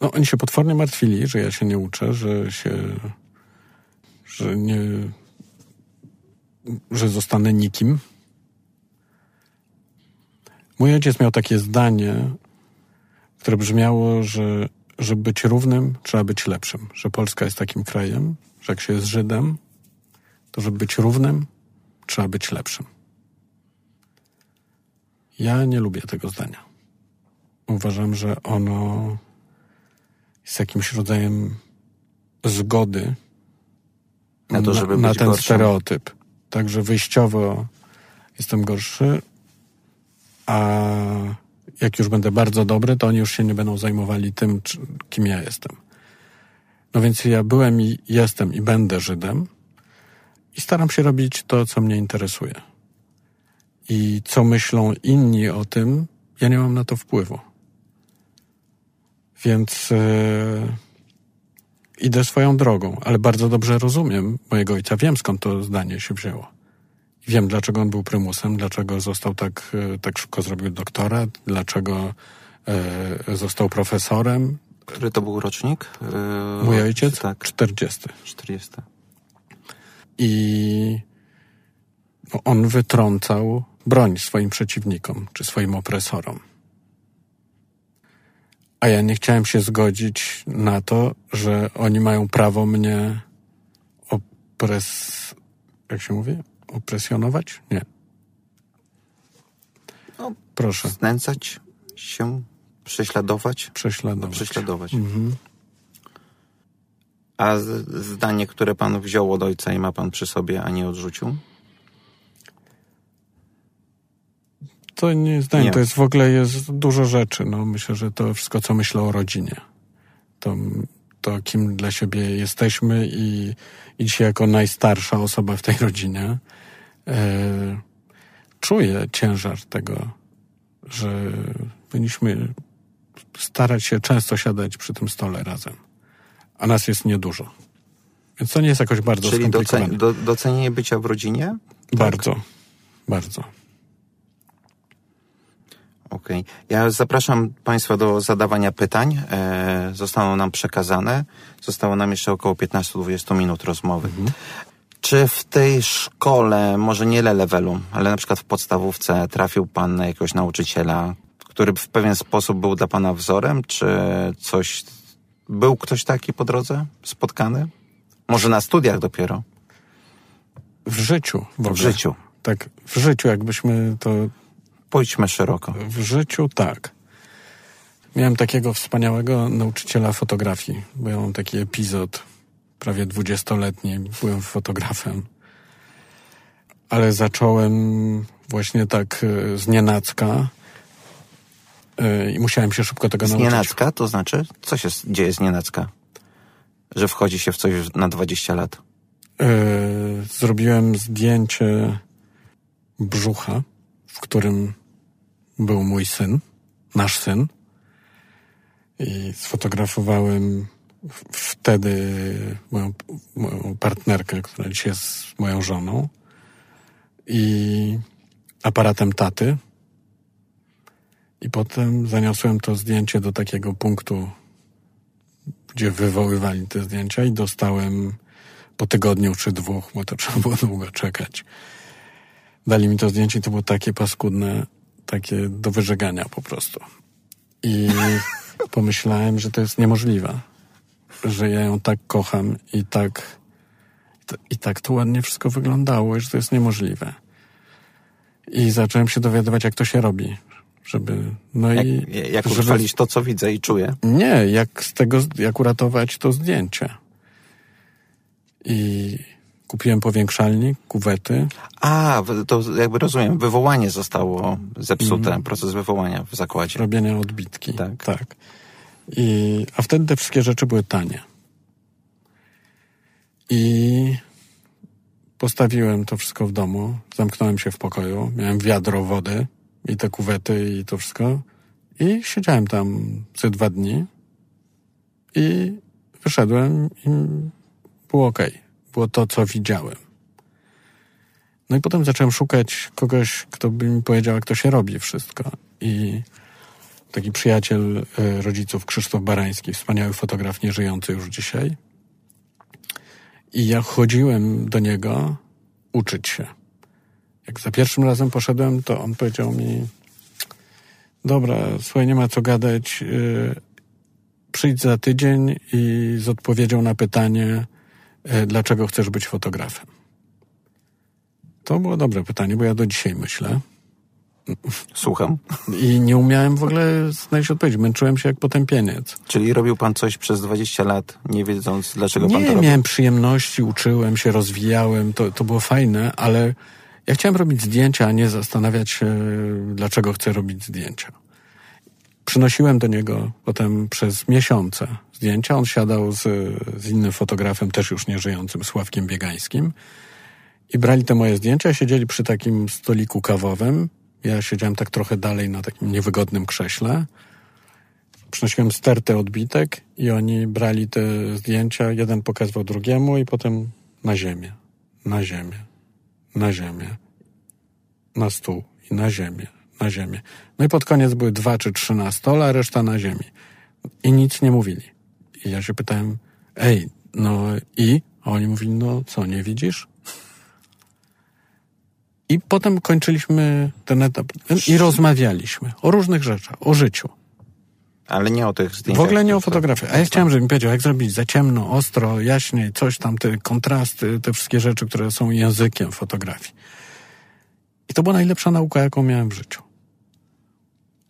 no, oni się potwornie martwili, że ja się nie uczę, że się, że nie, że zostanę nikim. Mój ojciec miał takie zdanie, które brzmiało, że żeby być równym, trzeba być lepszym. Że Polska jest takim krajem, że jak się jest Żydem, to żeby być równym, trzeba być lepszym. Ja nie lubię tego zdania. Uważam, że ono jest jakimś rodzajem zgody Na to, na, być ten gorszym. stereotyp. Także wyjściowo jestem gorszy, a jak już będę bardzo dobry, to oni już się nie będą zajmowali tym, kim ja jestem. No więc ja byłem i jestem i będę Żydem i staram się robić to, co mnie interesuje. I co myślą inni o tym, ja nie mam na to wpływu. Więc e, idę swoją drogą, ale bardzo dobrze rozumiem mojego ojca. Wiem, skąd to zdanie się wzięło. Wiem, dlaczego on był prymusem, dlaczego został tak, e, tak szybko zrobił doktorat, dlaczego e, został profesorem. Który to był rocznik? Yy, Mój ojciec? Tak, 40. 40. I no, on wytrącał broń swoim przeciwnikom czy swoim opresorom. A ja nie chciałem się zgodzić na to, że oni mają prawo mnie opres... Jak się mówi? Opresjonować? Nie. No, Proszę, Znęcać się, prześladować? prześladować. Prześladować. Mhm. A zdanie, które pan wziął od ojca i ma pan przy sobie, a nie odrzucił? To nie zdanie, Nie. to jest w ogóle jest dużo rzeczy. No, myślę, że to wszystko, co myślę o rodzinie. To, to kim dla siebie jesteśmy i, i dzisiaj jako najstarsza osoba w tej rodzinie czuję ciężar tego, że powinniśmy starać się często siadać przy tym stole razem. A nas jest niedużo. Więc to nie jest jakoś bardzo Czyli skomplikowane. docen, do, docenienie bycia w rodzinie? Bardzo, bardzo. Okej. Ja zapraszam Państwa do zadawania pytań. E, zostaną nam przekazane. Zostało nam jeszcze około 15-20 minut rozmowy. Czy w tej szkole, może nie le levelu, ale na przykład w podstawówce trafił Pan na jakiegoś nauczyciela, który w pewien sposób był dla Pana wzorem? Czy coś... Był ktoś taki po drodze spotkany? Może na studiach dopiero? W życiu w ogóle. W życiu. Tak, w życiu jakbyśmy to... Pójdźmy szeroko. W życiu tak. Miałem takiego wspaniałego nauczyciela fotografii, bo ja mam taki epizod prawie dwudziestoletni, byłem fotografem. Ale zacząłem właśnie tak e, z nienacka e, i musiałem się szybko tego Z nauczyć. nienacka to znaczy? Co się dzieje z nienacka? Że wchodzi się w coś na 20 lat. E, zrobiłem zdjęcie brzucha, w którym był mój syn, nasz syn. I sfotografowałem w- wtedy moją, moją partnerkę, która dzisiaj jest moją żoną. I aparatem taty. I potem zaniosłem to zdjęcie do takiego punktu, gdzie wywoływali te zdjęcia i dostałem po tygodniu czy dwóch, bo to trzeba było długo czekać. Dali mi to zdjęcie i to było takie paskudne, takie do wyżegania po prostu. I pomyślałem, że to jest niemożliwe. Że ja ją tak kocham i tak, i tak to ładnie wszystko wyglądało, i że to jest niemożliwe. I zacząłem się dowiadywać, jak to się robi. Żeby, no Jak, i jak żeby- utrwalić to, co widzę i czuję. nie, jak z tego, jak uratować to zdjęcie. I kupiłem powiększalnik, kuwety. A, to jakby rozumiem, wywołanie zostało zepsute, Mhm. proces wywołania w zakładzie. robienia odbitki. Tak. tak. I, a wtedy te wszystkie rzeczy były tanie. I postawiłem to wszystko w domu, zamknąłem się w pokoju, miałem wiadro wody i te kuwety i to wszystko. I siedziałem tam ze dwa dni i wyszedłem i było okej. Było to, co widziałem. No i potem zacząłem szukać kogoś, kto by mi powiedział, jak to się robi wszystko. I taki przyjaciel e, rodziców, Krzysztof Barański, wspaniały fotograf, nieżyjący już dzisiaj. I ja chodziłem do niego uczyć się. Jak za pierwszym razem poszedłem, to on powiedział mi, dobra, słuchaj, nie ma co gadać, e, przyjdź za tydzień i z odpowiedzią na pytanie, e, dlaczego chcesz być fotografem. To było dobre pytanie, bo ja do dzisiaj myślę. Słucham. I nie umiałem w ogóle znaleźć odpowiedzi. Męczyłem się jak potępieniec. Czyli robił pan coś przez 20 lat, nie wiedząc, dlaczego pan to Nie, robił? miałem przyjemności, uczyłem się, rozwijałem, to, to było fajne, ale ja chciałem robić zdjęcia, a nie zastanawiać się, dlaczego chcę robić zdjęcia. Przynosiłem do niego potem przez miesiące zdjęcia. On siadał z, z innym fotografem, też już nieżyjącym, Sławkiem Biegańskim. I brali te moje zdjęcia, siedzieli przy takim stoliku kawowym. Ja siedziałem tak trochę dalej na takim niewygodnym krześle. Przynosiłem stertę odbitek i oni brali te zdjęcia, jeden pokazywał drugiemu i potem na ziemię, na ziemię, na ziemię, na stół i na ziemię, na ziemię. No i pod koniec były dwa czy trzy na stole, a reszta na ziemi. I nic nie mówili. I ja się pytałem, ej, no i? A oni mówili, no co, nie widzisz? I potem kończyliśmy ten etap i rozmawialiśmy o różnych rzeczach, o życiu. Ale nie o tych W zdjęciach. ogóle nie o fotografii. A ja chciałem, żeby mi powiedział, jak zrobić za ciemno, ostro, jaśniej, coś tam, te kontrasty, te wszystkie rzeczy, które są językiem fotografii. I to była najlepsza nauka, jaką miałem w życiu.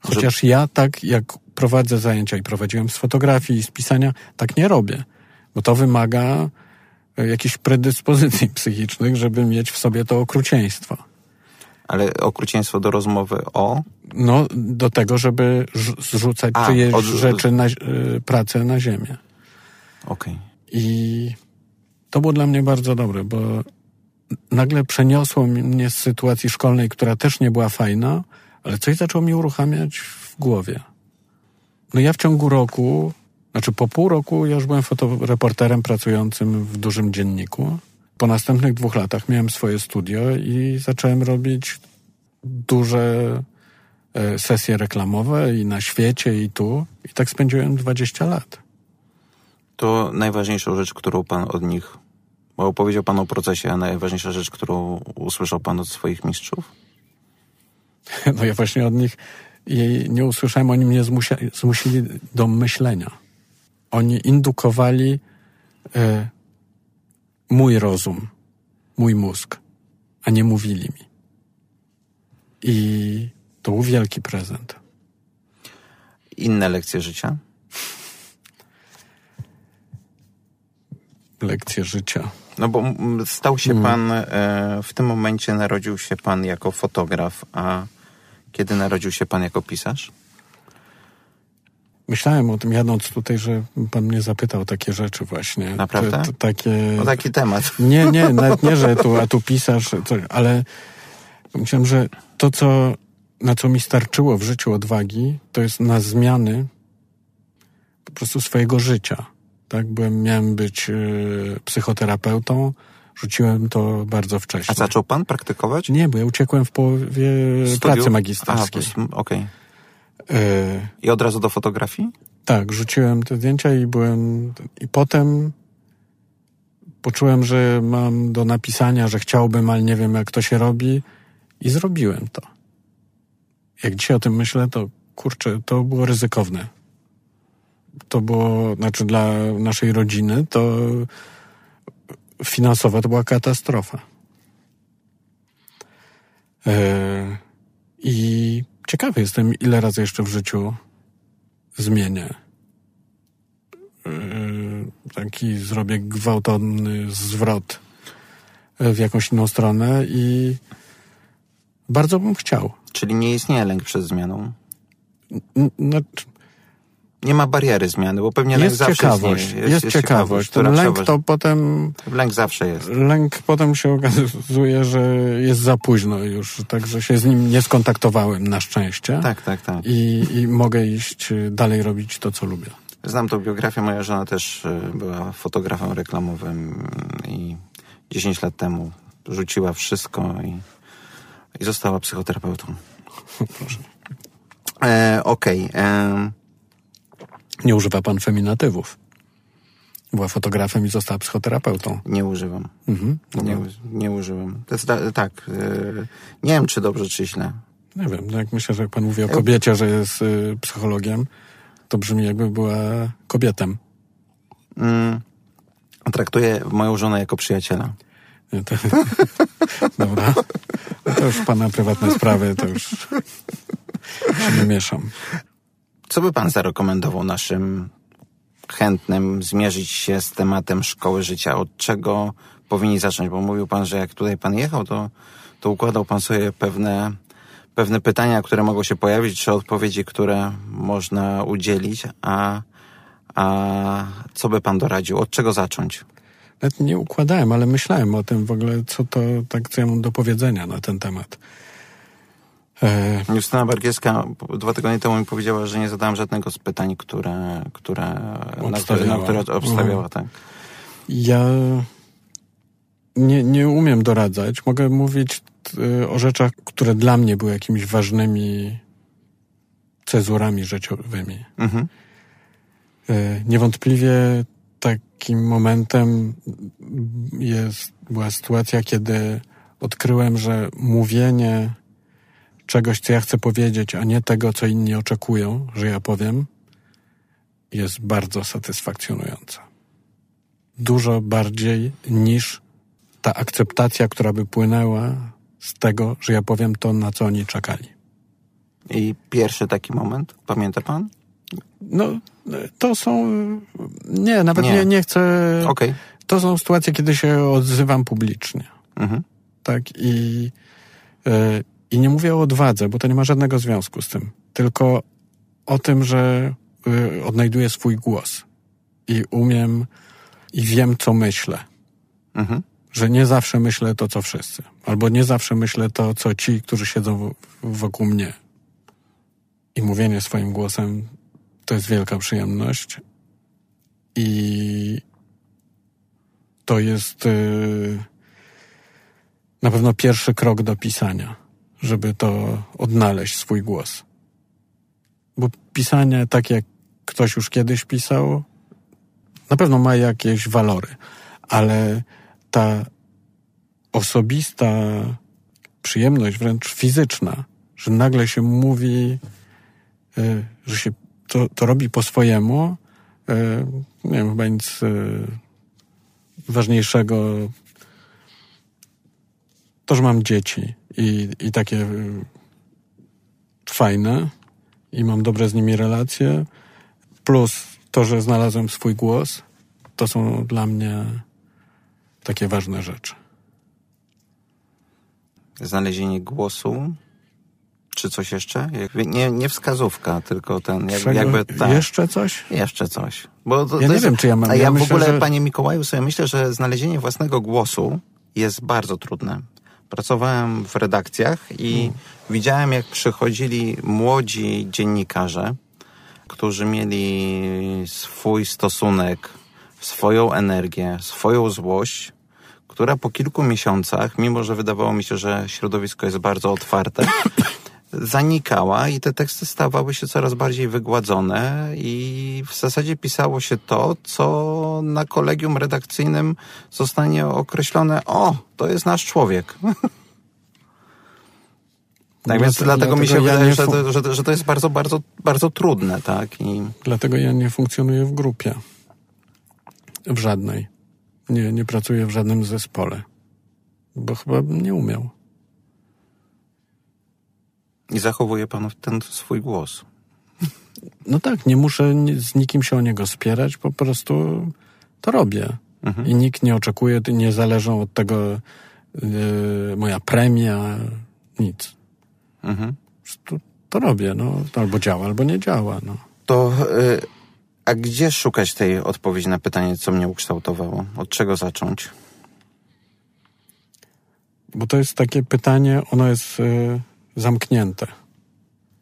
Chociaż ja tak, jak prowadzę zajęcia i prowadziłem z fotografii i z pisania, tak nie robię. Bo to wymaga e, jakichś predyspozycji psychicznych, żeby mieć w sobie to okrucieństwo. Ale okrucieństwo do rozmowy o... No, do tego, żeby rzu- zrzucać A, czyjeś od- rzeczy, na, y, pracę na ziemię. Okej. I to było dla mnie bardzo dobre, bo nagle przeniosło mnie z sytuacji szkolnej, która też nie była fajna, ale coś zaczęło mi uruchamiać w głowie. No ja w ciągu roku, znaczy po pół roku ja już byłem fotoreporterem pracującym w dużym dzienniku. Po następnych dwóch latach miałem swoje studio i zacząłem robić duże e, sesje reklamowe i na świecie i tu. I tak spędziłem 20 lat. To najważniejsza rzecz, którą pan od nich... Bo opowiedział pan o procesie, a najważniejsza rzecz, którą usłyszał pan od swoich mistrzów? No ja właśnie od nich jej nie usłyszałem, oni mnie zmusia, zmusili do myślenia. Oni indukowali e, mój rozum, mój mózg, a nie mówili mi. I to był wielki prezent. Inne lekcje życia? Lekcje życia. No bo stał się Mm. pan, e, w tym momencie narodził się pan jako fotograf, a kiedy narodził się pan jako pisarz? Myślałem o tym jadąc tutaj, że pan mnie zapytał takie rzeczy właśnie. Naprawdę? Te- te- takie... No taki temat. Nie, nie, nawet nie, że tu, a tu pisarz, ale myślałem, że to, co, na co mi starczyło w życiu odwagi, to jest na zmiany po prostu swojego życia. Tak, byłem, miałem być e, psychoterapeutą, rzuciłem to bardzo wcześnie. A zaczął pan praktykować? Nie, bo ja uciekłem w połowie Studiów? pracy magisterskiej. Okej. E, I od razu do fotografii? tak, rzuciłem te zdjęcia i byłem. I potem poczułem, że mam do napisania, że chciałbym, ale nie wiem, jak to się robi, i zrobiłem to. Jak dzisiaj o tym myślę, to kurczę, to było ryzykowne. To było, znaczy dla naszej rodziny, to finansowo to była katastrofa. E, I ciekawy jestem, ile razy jeszcze w życiu zmienię. E, Taki zrobię gwałtowny zwrot w jakąś inną stronę i bardzo bym chciał. Czyli nie istnieje lęk przed zmianą? N- Znaczy, Nie ma bariery zmiany, bo pewnie lęk jest zawsze ciekawość, istnieje. jest, ciekawość. Ten lęk to potem, Lęk zawsze jest. lęk potem się okazuje, że jest za późno już, także się z nim nie skontaktowałem na szczęście. Tak, tak, tak. I, I mogę iść y, dalej robić to, co lubię. Znam tą biografię. Moja żona też y, była fotografem reklamowym i 10 lat temu rzuciła wszystko i, i została psychoterapeutą. Proszę. E, Okej. em, Nie używa pan feminatywów. Była fotografem i została psychoterapeutą. nie używam. Mhm. Nie, nie da- tak. y, nie wiem, czy dobrze, czy źle. Nie wiem, no jak myślę, że jak pan mówi o kobiecie, że jest y, psychologiem, to brzmi jakby była kobietem. Mm, traktuję moją żonę jako przyjaciela. Nie, to... Dobra. No to już pana prywatne sprawy, to już się nie mieszam. Co by pan zarekomendował naszym chętnym zmierzyć się z tematem szkoły życia? Od czego powinni zacząć? Bo mówił pan, że jak tutaj pan jechał, to, to układał pan sobie pewne, pewne pytania, które mogą się pojawić, czy odpowiedzi, które można udzielić, a, a co by pan doradził? Od czego zacząć? Nawet nie układałem, ale myślałem o tym w ogóle, co to, tak, co ja mam do powiedzenia na ten temat. E... Justyna Bargieska dwa tygodnie temu mi powiedziała, że nie zadałem żadnego z pytań, które, które, na które, na które obstawiała. Tak. Ja nie, nie umiem doradzać. Mogę mówić y, o rzeczach, które dla mnie były jakimiś ważnymi cezurami życiowymi. Mhm. Y, niewątpliwie takim momentem jest, była sytuacja, kiedy odkryłem, że mówienie czegoś, co ja chcę powiedzieć, a nie tego, co inni oczekują, że ja powiem, jest bardzo satysfakcjonujące. Dużo bardziej niż ta akceptacja, która by płynęła z tego, że ja powiem to, na co oni czekali. I pierwszy taki moment, pamięta pan? No, to są. Nie, nawet nie, nie, nie chcę. Okay. To są sytuacje, kiedy się odzywam publicznie. Mhm. Tak, i, yy, i nie mówię o odwadze, bo to nie ma żadnego związku z tym. Tylko o tym, że yy, odnajduję swój głos i umiem i wiem, co myślę. Mhm. Że nie zawsze myślę to, co wszyscy. Albo nie zawsze myślę to, co ci, którzy siedzą wokół mnie. I mówienie swoim głosem to jest wielka przyjemność. I to jest yy, na pewno pierwszy krok do pisania, żeby to odnaleźć swój głos. Bo pisanie, tak jak ktoś już kiedyś pisał, na pewno ma jakieś walory, ale ta osobista przyjemność, wręcz fizyczna, że nagle się mówi, yy, że się to, to robi po swojemu. E, nie wiem, chyba nic e, ważniejszego. To, że mam dzieci i, i takie e, fajne i mam dobre z nimi relacje, plus to, że znalazłem swój głos, to są dla mnie takie ważne rzeczy. Znalezienie głosu czy coś jeszcze? Nie, nie wskazówka, tylko ten jakby, jakby tak. Jeszcze coś? Jeszcze coś. Bo to, ja to nie jest, wiem, czy ja mam. A ja, ja myślę, w ogóle, że... panie Mikołaju, sobie myślę, że znalezienie własnego głosu jest bardzo trudne. Pracowałem w redakcjach i hmm. widziałem, jak przychodzili młodzi dziennikarze, którzy mieli swój stosunek, swoją energię, swoją złość, która po kilku miesiącach, mimo że wydawało mi się, że środowisko jest bardzo otwarte, zanikała i te teksty stawały się coraz bardziej wygładzone i w zasadzie pisało się to, co na kolegium redakcyjnym zostanie określone, o, to jest nasz człowiek. Tak no więc dlatego, dlatego mi się ja wydaje, że, to, że, że to jest bardzo, bardzo, bardzo trudne, tak? I... Dlatego ja nie funkcjonuję w grupie. W żadnej. Nie, nie pracuję w żadnym zespole. Bo chyba nie umiał. I zachowuje pan ten swój głos. No tak, nie muszę z nikim się o niego spierać, po prostu to robię. Mhm. I nikt nie oczekuje, nie zależą od tego yy, moja premia, nic. Mhm. To, to, robię, no. Albo działa, albo nie działa, no. To, yy, a gdzie szukać tej odpowiedzi na pytanie, co mnie ukształtowało? Od czego zacząć? Bo to jest takie pytanie, ono jest... Yy, zamknięte.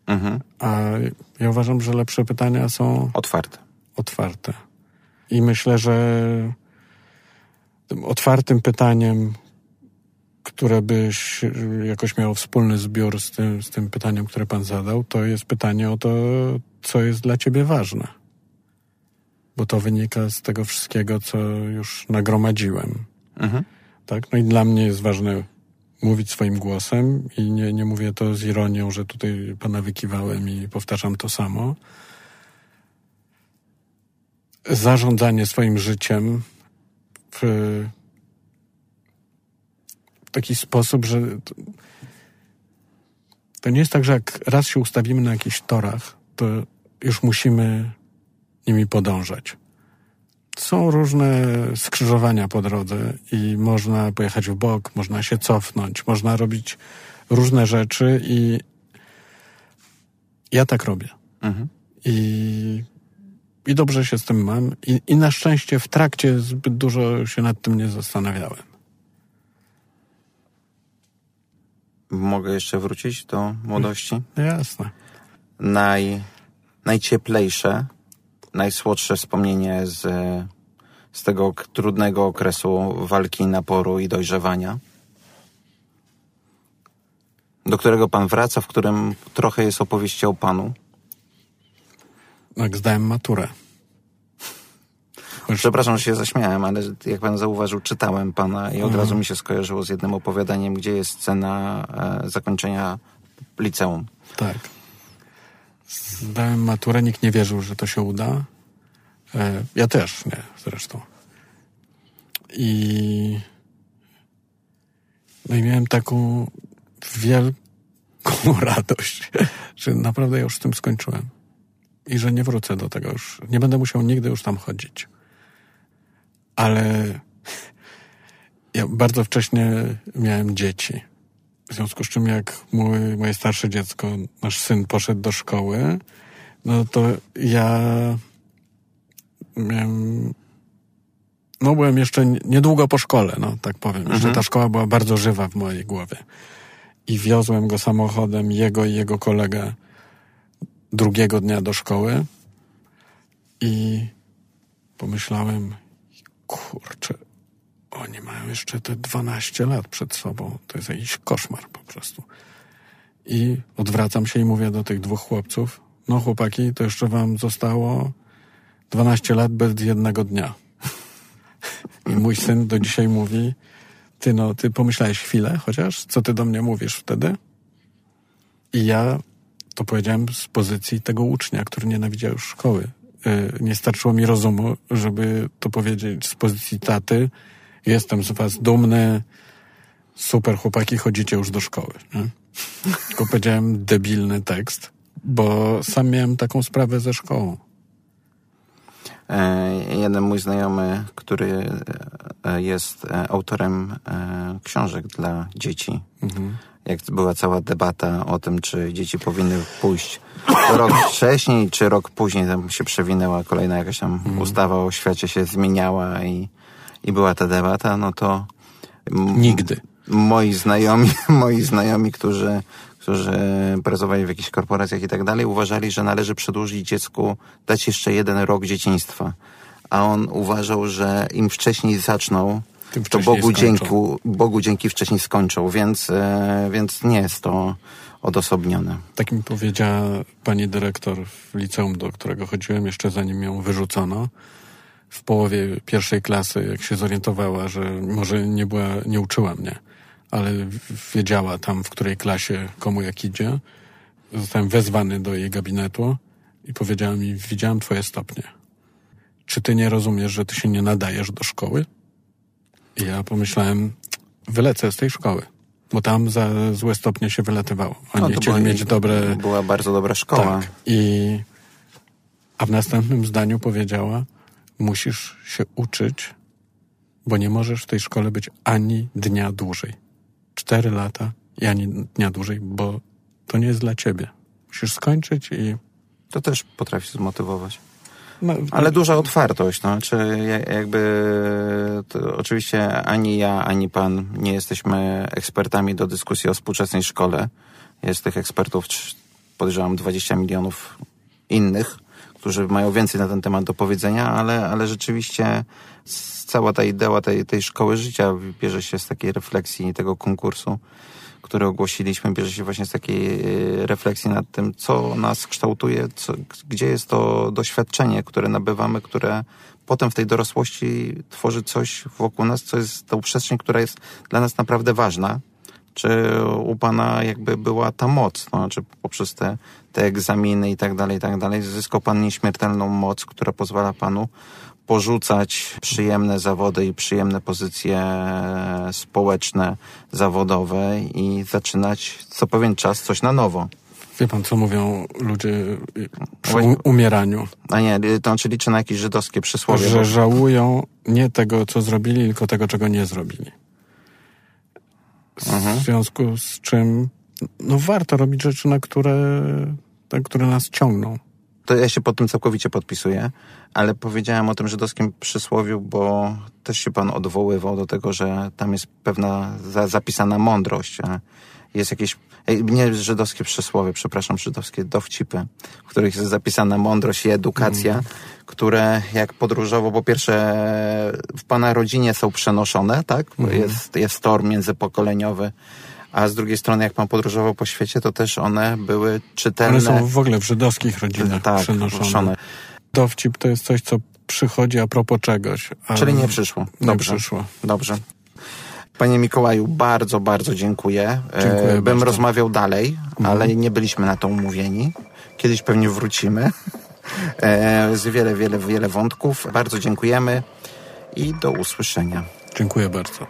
Mhm. A ja uważam, że lepsze pytania są otwarte. Otwarte. I myślę, że tym otwartym pytaniem, które byś jakoś miało wspólny zbiór z tym, z tym pytaniem, które pan zadał, to jest pytanie o to, co jest dla ciebie ważne. Bo to wynika z tego wszystkiego, co już nagromadziłem. Mhm. Tak? No i dla mnie jest ważne mówić swoim głosem i nie, nie mówię to z ironią, że tutaj pana wykiwałem i powtarzam to samo. Zarządzanie swoim życiem w taki sposób, że to, to nie jest tak, że jak raz się ustawimy na jakichś torach, to już musimy nimi podążać. Są różne skrzyżowania po drodze i można pojechać w bok, można się cofnąć, można robić różne rzeczy i ja tak robię. Mhm. I, I dobrze się z tym mam. I, I na szczęście w trakcie zbyt dużo się nad tym nie zastanawiałem. Mogę jeszcze wrócić do młodości? Jasne. Naj, najcieplejsze, najsłodsze wspomnienie z, z tego trudnego okresu walki, naporu i dojrzewania, do którego pan wraca, w którym trochę jest opowieści o panu. Jak zdałem maturę. Przepraszam, że się zaśmiałem, ale jak pan zauważył, czytałem pana i od mhm. razu mi się skojarzyło z jednym opowiadaniem, gdzie jest scena e, zakończenia liceum. Tak. Zdałem maturę, nikt nie wierzył, że to się uda. E, ja też nie, zresztą. I, no i miałem taką wielką radość, że naprawdę ja już z tym skończyłem. I że nie wrócę do tego już. Nie będę musiał nigdy już tam chodzić ale ja bardzo wcześnie miałem dzieci. W związku z czym jak mój, moje starsze dziecko, nasz syn poszedł do szkoły, no to ja miałem, no byłem jeszcze niedługo po szkole, no tak powiem. Mhm. Jeszcze ta szkoła była bardzo żywa w mojej głowie. I wiozłem go samochodem, jego i jego kolegę, drugiego dnia do szkoły i pomyślałem, kurczę, oni mają jeszcze te 12 lat przed sobą. To jest jakiś koszmar po prostu. I odwracam się i mówię do tych dwóch chłopców, no chłopaki, to jeszcze wam zostało 12 lat bez jednego dnia. I mój syn do dzisiaj mówi, ty no, ty pomyślałeś chwilę chociaż, co ty do mnie mówisz wtedy? I ja to powiedziałem z pozycji tego ucznia, który nienawidział już szkoły. E, nie starczyło mi rozumu, żeby to powiedzieć z pozycji taty. Jestem z was dumny, super chłopaki, chodzicie już do szkoły. Nie? Tylko powiedziałem debilny tekst, bo sam miałem taką sprawę ze szkołą. E, jeden mój znajomy, który e, jest autorem książek dla dzieci, mhm jak była cała debata o tym, czy dzieci powinny pójść rok wcześniej, czy rok później, tam się przewinęła kolejna jakaś tam mm. ustawa o świecie się zmieniała i, i była ta debata, no to... Nigdy. Moi znajomi, moi znajomi, którzy, którzy pracowali w jakichś korporacjach i tak dalej, uważali, że należy przedłużyć dziecku, dać jeszcze jeden rok dzieciństwa. A on uważał, że im wcześniej zaczną, to Bogu dzięki, Bogu dzięki wcześniej skończył, więc, e, więc nie jest to odosobnione. Tak mi powiedziała pani dyrektor w liceum, do którego chodziłem jeszcze zanim ją wyrzucono. W połowie pierwszej klasy, jak się zorientowała, że może nie była, nie uczyła mnie, ale wiedziała tam, w której klasie komu jak idzie. Zostałem wezwany do jej gabinetu i powiedziała mi, widziałam twoje stopnie. Czy ty nie rozumiesz, że ty się nie nadajesz do szkoły? I ja pomyślałem, wylecę z tej szkoły. Bo tam za złe stopnie się wylatywało. Oni no, chcieli mieć dobre... Była bardzo dobra szkoła. Tak. I... A w następnym zdaniu powiedziała, musisz się uczyć, bo nie możesz w tej szkole być ani dnia dłużej. Cztery lata i ani dnia dłużej, bo to nie jest dla ciebie. Musisz skończyć i... To też potrafi zmotywować. No, Ale duża otwartość, no, czy jakby oczywiście ani ja, ani pan nie jesteśmy ekspertami do dyskusji o współczesnej szkole. Jest tych ekspertów, podejrzewam, 20 milionów innych, którzy mają więcej na ten temat do powiedzenia, ale, ale rzeczywiście cała ta idea tej, tej szkoły życia bierze się z takiej refleksji tego konkursu który ogłosiliśmy, bierze się właśnie z takiej e, refleksji nad tym, co nas kształtuje, co, gdzie jest to doświadczenie, które nabywamy, które potem w tej dorosłości tworzy coś wokół nas, co jest tą przestrzeń, która jest dla nas naprawdę ważna. Czy u pana jakby była ta moc, no, znaczy poprzez te, te egzaminy i tak dalej, i tak dalej, zyskał pan nieśmiertelną moc, która pozwala panu porzucać przyjemne zawody i przyjemne pozycje społeczne, zawodowe i zaczynać co pewien czas coś na nowo. Wie pan, co mówią ludzie przy umieraniu? A nie, to znaczy liczę na jakieś żydowskie przysłowie. Że żałują nie tego, co zrobili, tylko tego, czego nie zrobili. W związku z czym no warto robić rzeczy, na które, na które nas ciągną. To ja się pod tym całkowicie podpisuję, ale powiedziałem o tym żydowskim przysłowiu, bo też się pan odwoływał do tego, że tam jest pewna za, zapisana mądrość. Jest jakieś, nie żydowskie przysłowie, przepraszam, żydowskie dowcipy, w których jest zapisana mądrość i edukacja, mm. które jak podróżowo, po pierwsze w pana rodzinie są przenoszone, tak? Mm. Jest, jest tor międzypokoleniowy a z drugiej strony jak pan podróżował po świecie, to też one były czytelne. One są w ogóle w żydowskich rodzinach tak, przenoszone. Dowcip to jest coś, co przychodzi a propos czegoś. Czyli nie przyszło. Dobrze. Nie przyszło. Dobrze. Panie Mikołaju, bardzo, bardzo dziękuję. dziękuję e, Bym rozmawiał dalej, mhm. ale nie byliśmy na to umówieni. Kiedyś pewnie wrócimy. E, z wiele, wiele, wiele wątków. Bardzo dziękujemy i do usłyszenia. Dziękuję bardzo.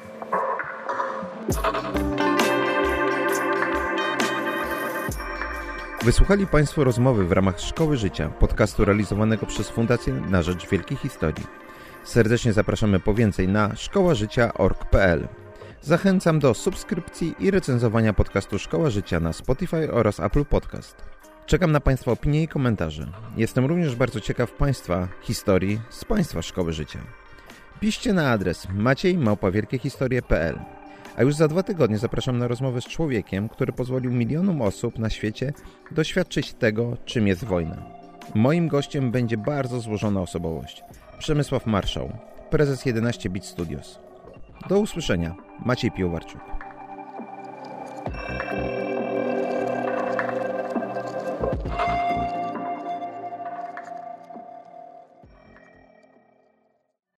Wysłuchali Państwo rozmowy w ramach Szkoły Życia, podcastu realizowanego przez Fundację na Rzecz Wielkiej Historii. Serdecznie zapraszamy po więcej na szkołażycia.org.pl. Zachęcam do subskrypcji i recenzowania podcastu Szkoła Życia na Spotify oraz Apple Podcast. Czekam na Państwa opinie i komentarze. Jestem również bardzo ciekaw Państwa historii z Państwa Szkoły Życia. Piszcie na adres maciej.wielkiehistorie.pl a już za dwa tygodnie zapraszam na rozmowę z człowiekiem, który pozwolił milionom osób na świecie doświadczyć tego, czym jest wojna. Moim gościem będzie bardzo złożona osobowość. Przemysław Marszał, prezes 11 Bit Studios. Do usłyszenia. Maciej Piłowarczuk. thank